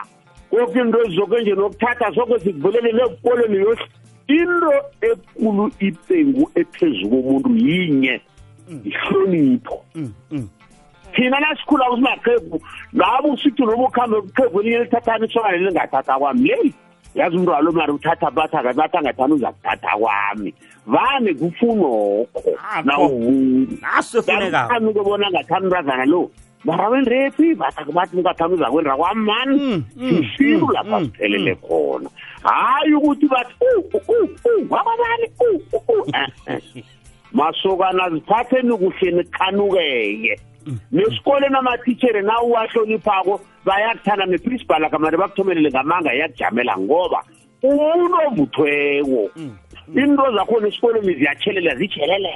koke into ezizoke nje nokuthatha soke sikuvulele nebukolweni yosi into ekulu ipengu ephezu komuntu yinye ihlonipho. Thina nasikhula kusimaqhegu labo usithi noma ukuhambe uqhegu elinye lithathana isokane lingathatha kwami. Leyi yazi umntu walo mari uthatha bathi bathi angathani uza kuthatha kwami? Vane kufunokho Nakho. nawuvuni naso efunekako ke bona ngathani umntazana lo? Mara wenrephi bathi bathi ungathani uza kwendra kwami mani? Mm, mm, sisiru mm, lapha mm, siphelele khona. Hayi ukuthi bathi "Uh, uh, uh, uh, wababani uh, uh, uh." Eh, eh. masokana ziphatheni kuhle nikhanukeke nesikoleni amatitshere na uwahloniphako bayakuthanda neprincipal akamane bakuthomelele ngamanga yakujamela ngoba umuntu ovuthweko into zakhona esikolweni ziyatshelela zitshelele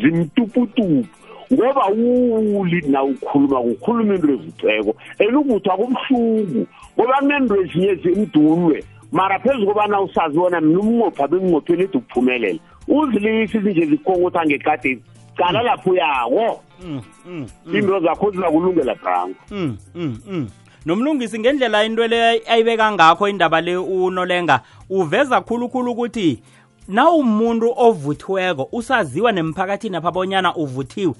zimtuputupu ngoba uli na ukhuluma kukhuluma into evuthweko and uvuthwa kubuhlungu ngoba kunento ezinye zimdulwe mara phezu kobana usazi bona mina umnqopha benginqopheni edi ukuphumelela. Uzilisi zinje zikhongotha ngekade cala lapho uyako. Mm, mm, mm, into zakho zizakulungela branko mm, mm, mm. nomlungisi ngendlela into le ayibeka ngakho indaba le unolenga uveza khulukhulu ukuthi nawumuntu ovuthiweko usaziwa nemphakathini apha bonyana uvuthiwe.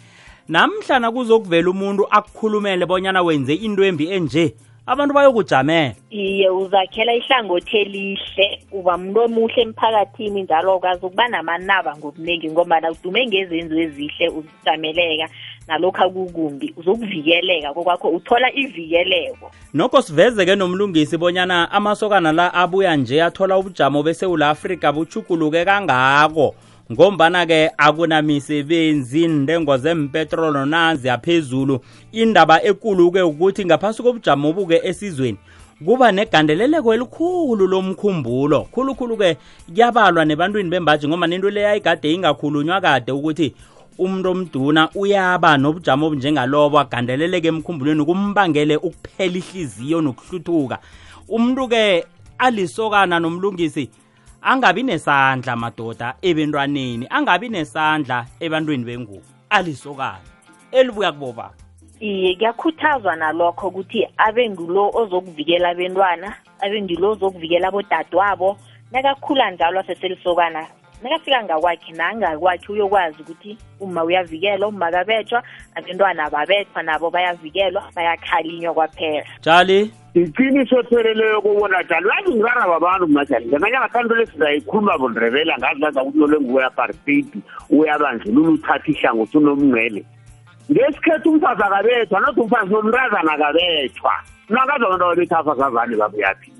Namhlana kuzokuvela umuntu akukhulumele bonyana wenze into embi enje abantu bayokujamela. Iye uzakhela ihlangothi elihle uba muntu omuhle emphakathini njalo ukwazi ukuba namanaba ngobuningi ngombana udume ngezenzo ezihle uzijameleka nalokhu akukumbi uzokuvikeleka kokwakho uthola ivikeleko. Nokho siveze-ke nomlungisi bonyana amasokana la abuya nje athola ubujamo besewula afrika buchuguluke kangako ngombana-ke akunamisebenzi intengo zempetrolo nanzi yaphezulu. Indaba ekulu-ke ukuthi ngaphasi kobujamo obuke esizweni kuba negandeleleko elikhulu lomkhumbulo. Khulukhulu-ke kuyabalwa nebantwini bembaji ngoba nento leya igade ingakhulunywa kade ukuthi umuntu omduna uyaba nobujamo obunjengalobo agandeleleke emkhumbulweni kumbangele ukuphela ihliziyo nokuhluthuka. Umuntu-ke alisokana nomlungisi angabi nesandla madoda ebentwaneni angabi nesandla ebantwini bengubo. Alisokana. Elibuya kubobaba iye kuyakhuthazwa nalokho ukuthi abe ngulo ozokuvikela abentwana abe ngulo ozokuvikela abodadewabo. Nakakhula njalo aseselisokana nakafika ngakwakhe nangakwakhe uyokwazi ukuthi uma uyavikelwa uma kabetshwa abentwana babethwa nabo bayavikelwa bayakhalinywa kwaphela. Jali iqiniso pheleleyo kubona njalo yazi ngirara babantu majali ngenganye ngathando lesizayikhuluma bondrebela ngazi ngaza ukuthi lole nguwe apartheid uyabandlulula uthatha ihlangothi unomngcele. Ngesikhetha umfazi akabethwa nothi umfazi nomntazana akabethwa. Nakaza abantu ababetha abasazane babuyaphi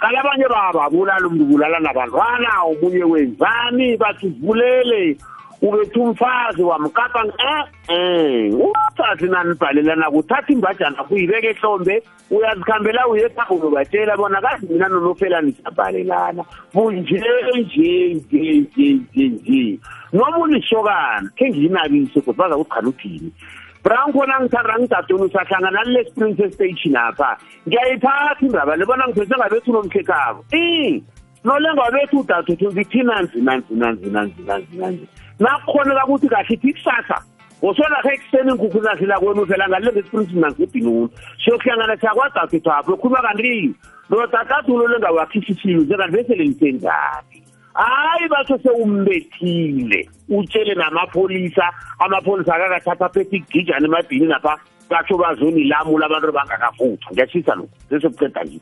kala abanye bababulala umntu ubulala nabantwana omunye wenzani? Bathi vulele ubetha umfazi wamkapa eh umfazi nanibhalelana kuthatha imbajana kuyibeka ehlombe uyazikhambela uye ekhaya uyobatshela bona kazi mina nonofelani siyabhalelana bunje nje nje nje nje noma ulisokana khe ngiyinabise kodwa baza kuthi khaluthini branko nangithanda ngidadoni sahlangana nale princess station apha. Ngiyayithatha indaba lebona ngiphethe ngabethu nomkhekhabo i nolenga bethu udadethu ngithi nanzi nanzi nanzi nanzi nanzi nanzi nakukhoneka ukuthi kahle ithi kusasa ngosolakho ekuseni inkukhu zazila kwenu phela ngale ngesiprinsi nangebhinuni siyokuhlangana siyakwadadethu apho ukhuluma kanti lo tatatulo lengawakhisisiwe njenganti besele lisenzani hayi batho sewumbethile. Utshele namapholisa amapholisa akakathatha aphethe igijana emabhini napha batsho bazonilamula abantu bangakavuthwa ngiyashisa lo sesokuceda nje.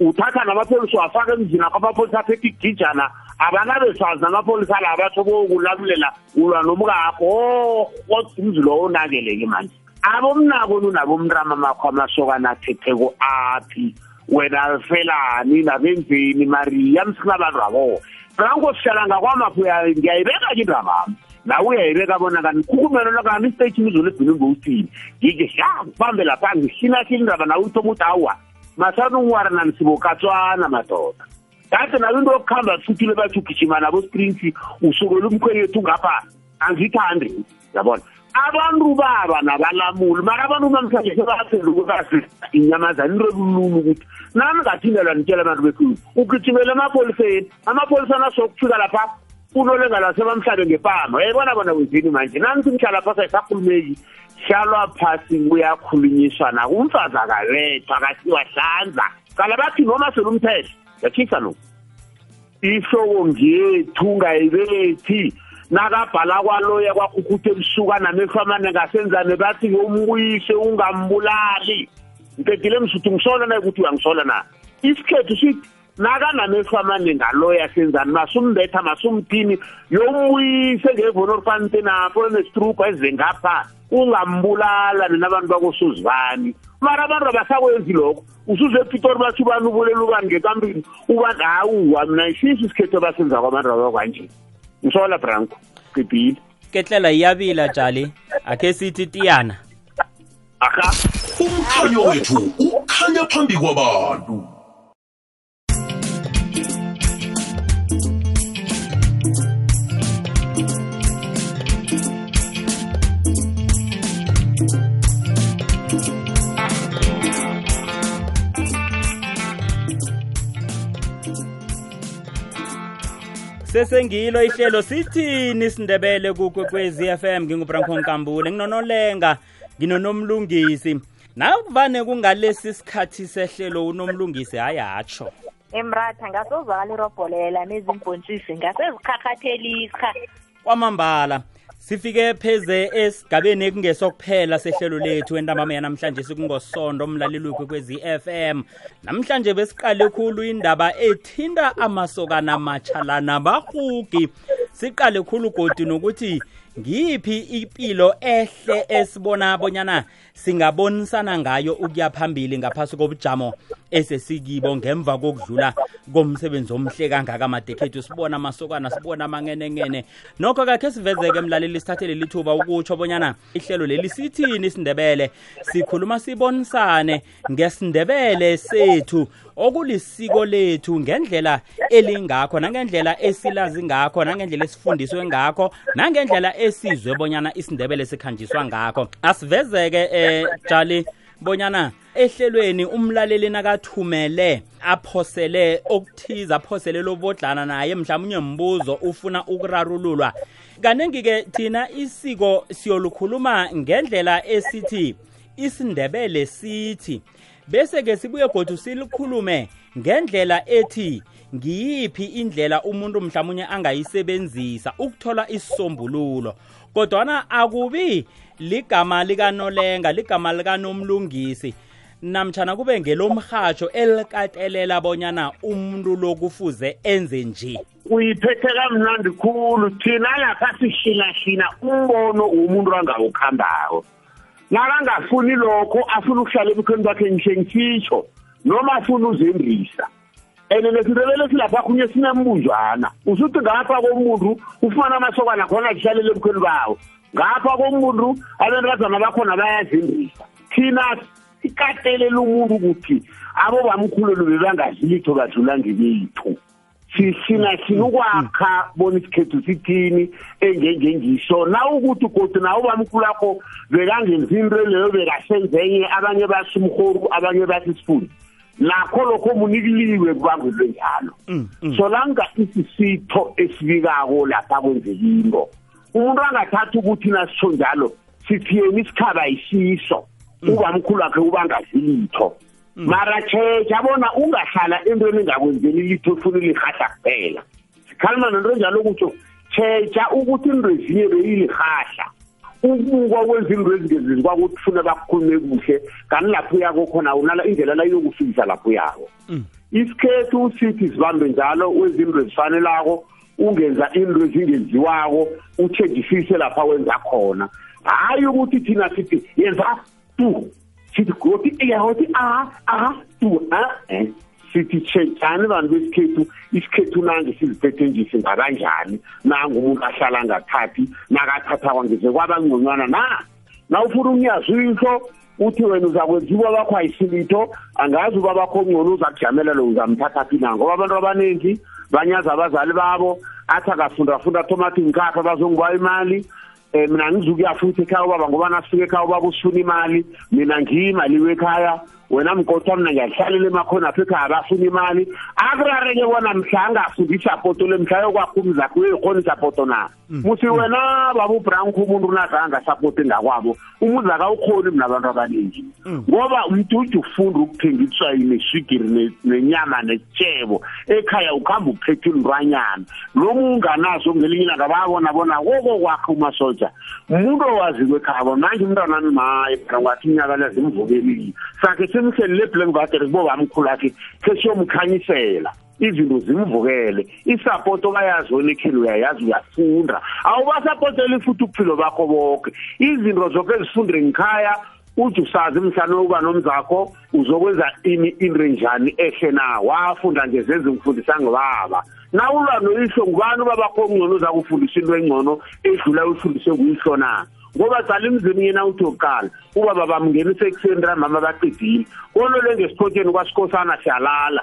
Uthatha namapholisa wafaka emzini akho amapholisa aphethe igijana. Abanabeswazi namapholisa la batsho bokulamulela ulwa nomkakho. Kodwa umzi lowo onakeleke manje. Abomnako nunabomrama makho amasokana athetheko aphi? Wena felani nabenzeni mariya msinabantu abo ranko sihlala ngakwamapho ngiyayibeka ke indabami nawe uyayibeka bona kanti khukumelo lakani istage imizolo ebhini ngowusini ngike ya ngibambe lapha ngihlinahlina indaba nawe uthoma ukuthi awa masanungwara nanisibokatswana madoda? Kade nawe into yokuhamba futhile bathi ugijima nabo springs usukela umkhwenyethu ngapha angithandi yabona? Abantu baba nabalamuli mara abantu namhlanje sebasendukukazi inyamazana into elululu ukuthi nami ngathindelwa nitshela abantu bekhulu ugijimele emapholiseni amapholisa nasokufika lapha unolenga lasebamhlabe ngepama. Yayibona bona wenzini manje. Nansi mhlala phasa isakhulumeki hlalwa phasi kuyakhulunyiswana. Umfazi akabethwa akasiwa hlanza kala bathi noma selumthetho yakhisa lo. Ihloko ngiyethu ungayibethi. Nakabhala kwaloya kwakhukuthe ebusuka namefamane ngasenzane bathi ngomuyise ungambulali. Ngicedile msuthu ngisola naye ukuthi uyangisola na? Isikhethu sithi nakanamefamane ngaloya senzani masumbetha masumthini yomuyise ngevonorfante napho nestruku eze ngapha ungambulala ninabantu bakosuzivani mara abantu abasakwenzi lokho. Usuze epitori bathi ubani ubulela ubani ngekampini ubani hawuwa mina isiso isikhethu abasenza kwabantu abakwanje ngisola branko qibhile ketlela iyabila jali. Akhe sithi tiyana. Aha umkhanyo wethu ukhanya phambi kwabantu sesengilo ihlelo sithini sindebele kukwekwezi FM ngingubranko nkambule nginonolenga nginonomlungisi nakuvane kungalesi sikhathi sehlelo unomlungisi hayi atsho emratha ngasozwakala irobholela nezimbontshisi ngasezikhakhathelisa kwamambala sifike pheze esigabeni ekungesokuphela sehlelo lethu entambama yanamhlanje sikungosondo umlaleli kwekwezi FM namhlanje besiqale khulu indaba ethinta amasokana amatshalana bahugi siqale khulu godi nokuthi ngiyiphi impilo ehle esibona bonyana singabonisana ngayo ukuya phambili ngaphasi kobujamo esesikibo ngemva kokudlula komsebenzi omhle kangaka madekhethu? Sibona amasokana sibona amangenengene nokho kakhe sivezeke mlaleli sithathele lithuba ukutsho bonyana ihlelo leli sithini isindebele sikhuluma sibonisane ngesindebele sethu. Okulisiko lethu ngendlela elingakho nangendlela esilazi ngakho nangendlela esifundiswe ngakho nangendlela esizwe bonyana isindebele sikhanjiswa ngakho. Asivezeke eh jali bonyana ehlelweni umlaleli nakathumele aphosele okuthiza aphosele lobodlana naye mhlawumbe mbuzo ufuna ukurarululwa. Kaningi-ke thina isiko siyolukhuluma ngendlela esithi isindebele sithi bese-ke sibuye godu silikhulume ngendlela ethi ngiyiphi indlela umuntu mhlawumunye angayisebenzisa ukuthola isisombululo? Kodwana akubi ligama likanolenga ligama likanomlungisi namtshana kube ngelomrhatsho elikatelela bonyana umuntu lokufuze enze nje. Uyiphethe kamnandi khulu thina lapha sihlinahina umbono womuntu angawukhambako nakangafuni lokho afuna ukuhlala ebukhweni bakhe ngishe ngisitsho noma afuna uzendisa and nesindebele silapha khunye sinembunjwana usuthi ngapha komuntu ufumana amasokana khona kuhlalele ebukhweni bawo. Ngapha komuntu abentazana bakhona bayazindisa thina sikatelela umuntu ukuthi abobamkhulelo bebangadli litho badlula ngebethu. Sisina sina ukwakha bona isikhethu sithini engengengisho na ukuthi ugodu nawo bamkhulu akho bekangenzi into leyo bekasenzenye abanye basi umhoru abanye basi isifuni nakho lokho munikiliwe kubangelwe njalo. Solanga isisitho esibikako lapha kwenzeka into. Umuntu angathatha ukuthi nasitsho njalo sithi yena isikhaba yisiso ubamkhulu wakhe ubangazilitho mara tsheja bona ungahlala entweni engakwenzeli litho ufuna ilirhahla kuphela. Sikhalima nento njalo kutsho tsheja ukuthi into ezinye beyilirhahla ukubukwa kwenza into ezingezezi kwakuthi funa bakukhulume kuhle kanti lapho uyako khona unala indlela la yokufikisa lapho uyako. Isikhethu sithi sibambe njalo wezinto ezifanelako ungenza into ezingenziwako uthengisise lapha wenza khona. Hayi ukuthi thina sithi yenza tu. Sithi goti yahothi a a tu a eh. Sithi tshejani bantu besikhethu isikhethu nange siziphethe nje singakanjani nangu umuntu ahlala ngathathi nakathatha kwangeze kwabangconywana na? Na ufuna umnyazwihlo uthi wena uzakwenziwa bakho ayisilitho angazi uba bakho ngcono uzakujamela lo uzamthatha phi na? Ngoba abantu abaningi banyaza abazali babo athi akafundafunda thomathi ngikhapha bazongiba imali. um mina ngizukuya futhi ekhaya ubaba ngoba nasifika ekhaya ubaba usifuna imali? Mina ngiyimali wekhaya wena mkotha mina ngiyahlalela emakhonapho ekhaya abafuna imali. Akurareke bona mhla angafundi isapoto le mhla yokwakho zakho uyoyikhona isapoto na? Musi wena baba ubranko umuntu unazange asapote ngakwabo umuzi akawukhoni mina abantu abaningi ngoba umntu ufunda ukuthengiswa neswigiri nenyama netshebo ekhaya ukuhamba uphethe intwanyana lomu unganazo ngelinye ilanga bayabona bona koko kwakhe umasoja umuntu owazi kwekhaya bona manje umntwanami maye ngathi inyaka lezimvukelile sakhe simhlelile eblankvater kubo bamkhulu akhe sesiyomkhanyisela izinto zimvukele isapoto bayazi wena ekhini uyayazi uyafunda. Awubasapoteli futhi ubuphilo bakho bonke izinto zoke ezifunde ngikhaya uthi usazi mhlawumbe uba nomzakho uzokwenza ini into enjani ehle na? Wafunda nje zenze ngifundisa ngibaba nawulwa noyihlo ngubani ubabakho ongcono uzakufundisa into engcono edlula uyifundise nguyihlo na? Ngoba cala imzini yena uthi yokuqala ubaba bamngenisa ekuseni ramama baqedile. Konole ngesikhotsheni kwasikhosana siyalala.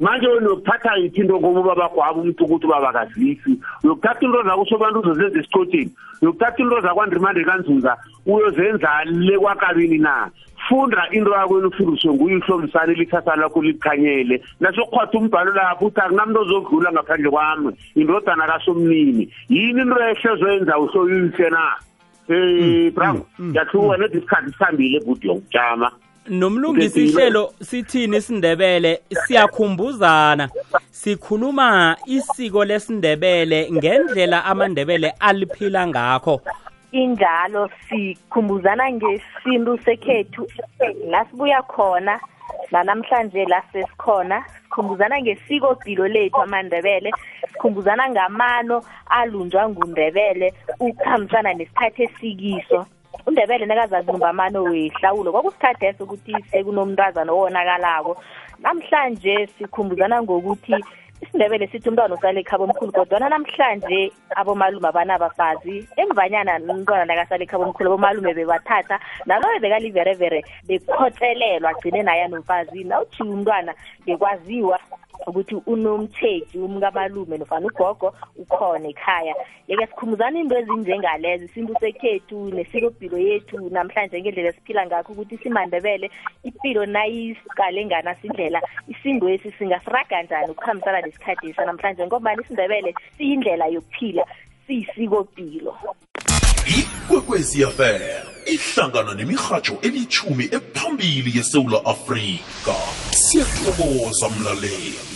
Manje wena uyokuthatha yiphi into ngoba ubabagwaba umuntu ukuthi ubaba kazisi uyokuthatha into zakho sobantu uzozenza esikhotsheni uyokuthatha into zakwandrimande kanzunza uyozenza le kwakabini na? Funda into yakwena ufundiswe nguyihlomisane likhasa lakho likhanyele nasokukhwatha umbhalo lapho uthi akunamuntu ozodlula ngaphandle kwami indodana kasomnini. Yini into ehle ozoyenza uhloyise na? Um brown ngiyahluka nedi isikhathi sihambile ebhudi yokujama nomlungisi ihlelo sithini isindebele? Siyakhumbuzana. Sikhuluma isiko lesindebele ngendlela amandebele aliphila ngakho. Injalo sikhumbuzana ngesintu sekhethu la sibuya khona. Nanamhlanje la sesikhona sikhumbuzana ngesikopilo lethu amandebele sikhumbuzana ngamano alunjwa ngundebele ukuhambisana nesikhathi esikiso. Undebele nekazazi ngumbamano wehlawulo kwakusikhathi eso ukuthi sekunomntazana owonakalako. Namhlanje sikhumbuzana ngokuthi isindebele sithi umntwana usale ekhaba omkhulu kodwana namhlanje abomalume abanabafazi emvanyana umntwana nakasale ekhaba omkhulu abomalume bebathatha naloyo bekaliverevere bekhotselelwa agcine naye nomfazi nawujiwe umntwana bekwaziwa ukuthi unomtsheki umkamalume nofana ugogo ukhona ekhaya. Yeke sikhumuzana into ezinjengalezo isintu sekhethu nesikopilo yethu namhlanje ngendlela esiphila ngakho ukuthi simandebele ipilo nayisikale nganasindlela isinto esi singasiraga njani ukuhambisana nesikhathi esa namhlanje ngobani isindebele siyindlela yokuphila siyisikopilo ikwekwezi fm ihlangana nemirhatsho elithumi ephambili yesewula afrika siyathokoza mlaleli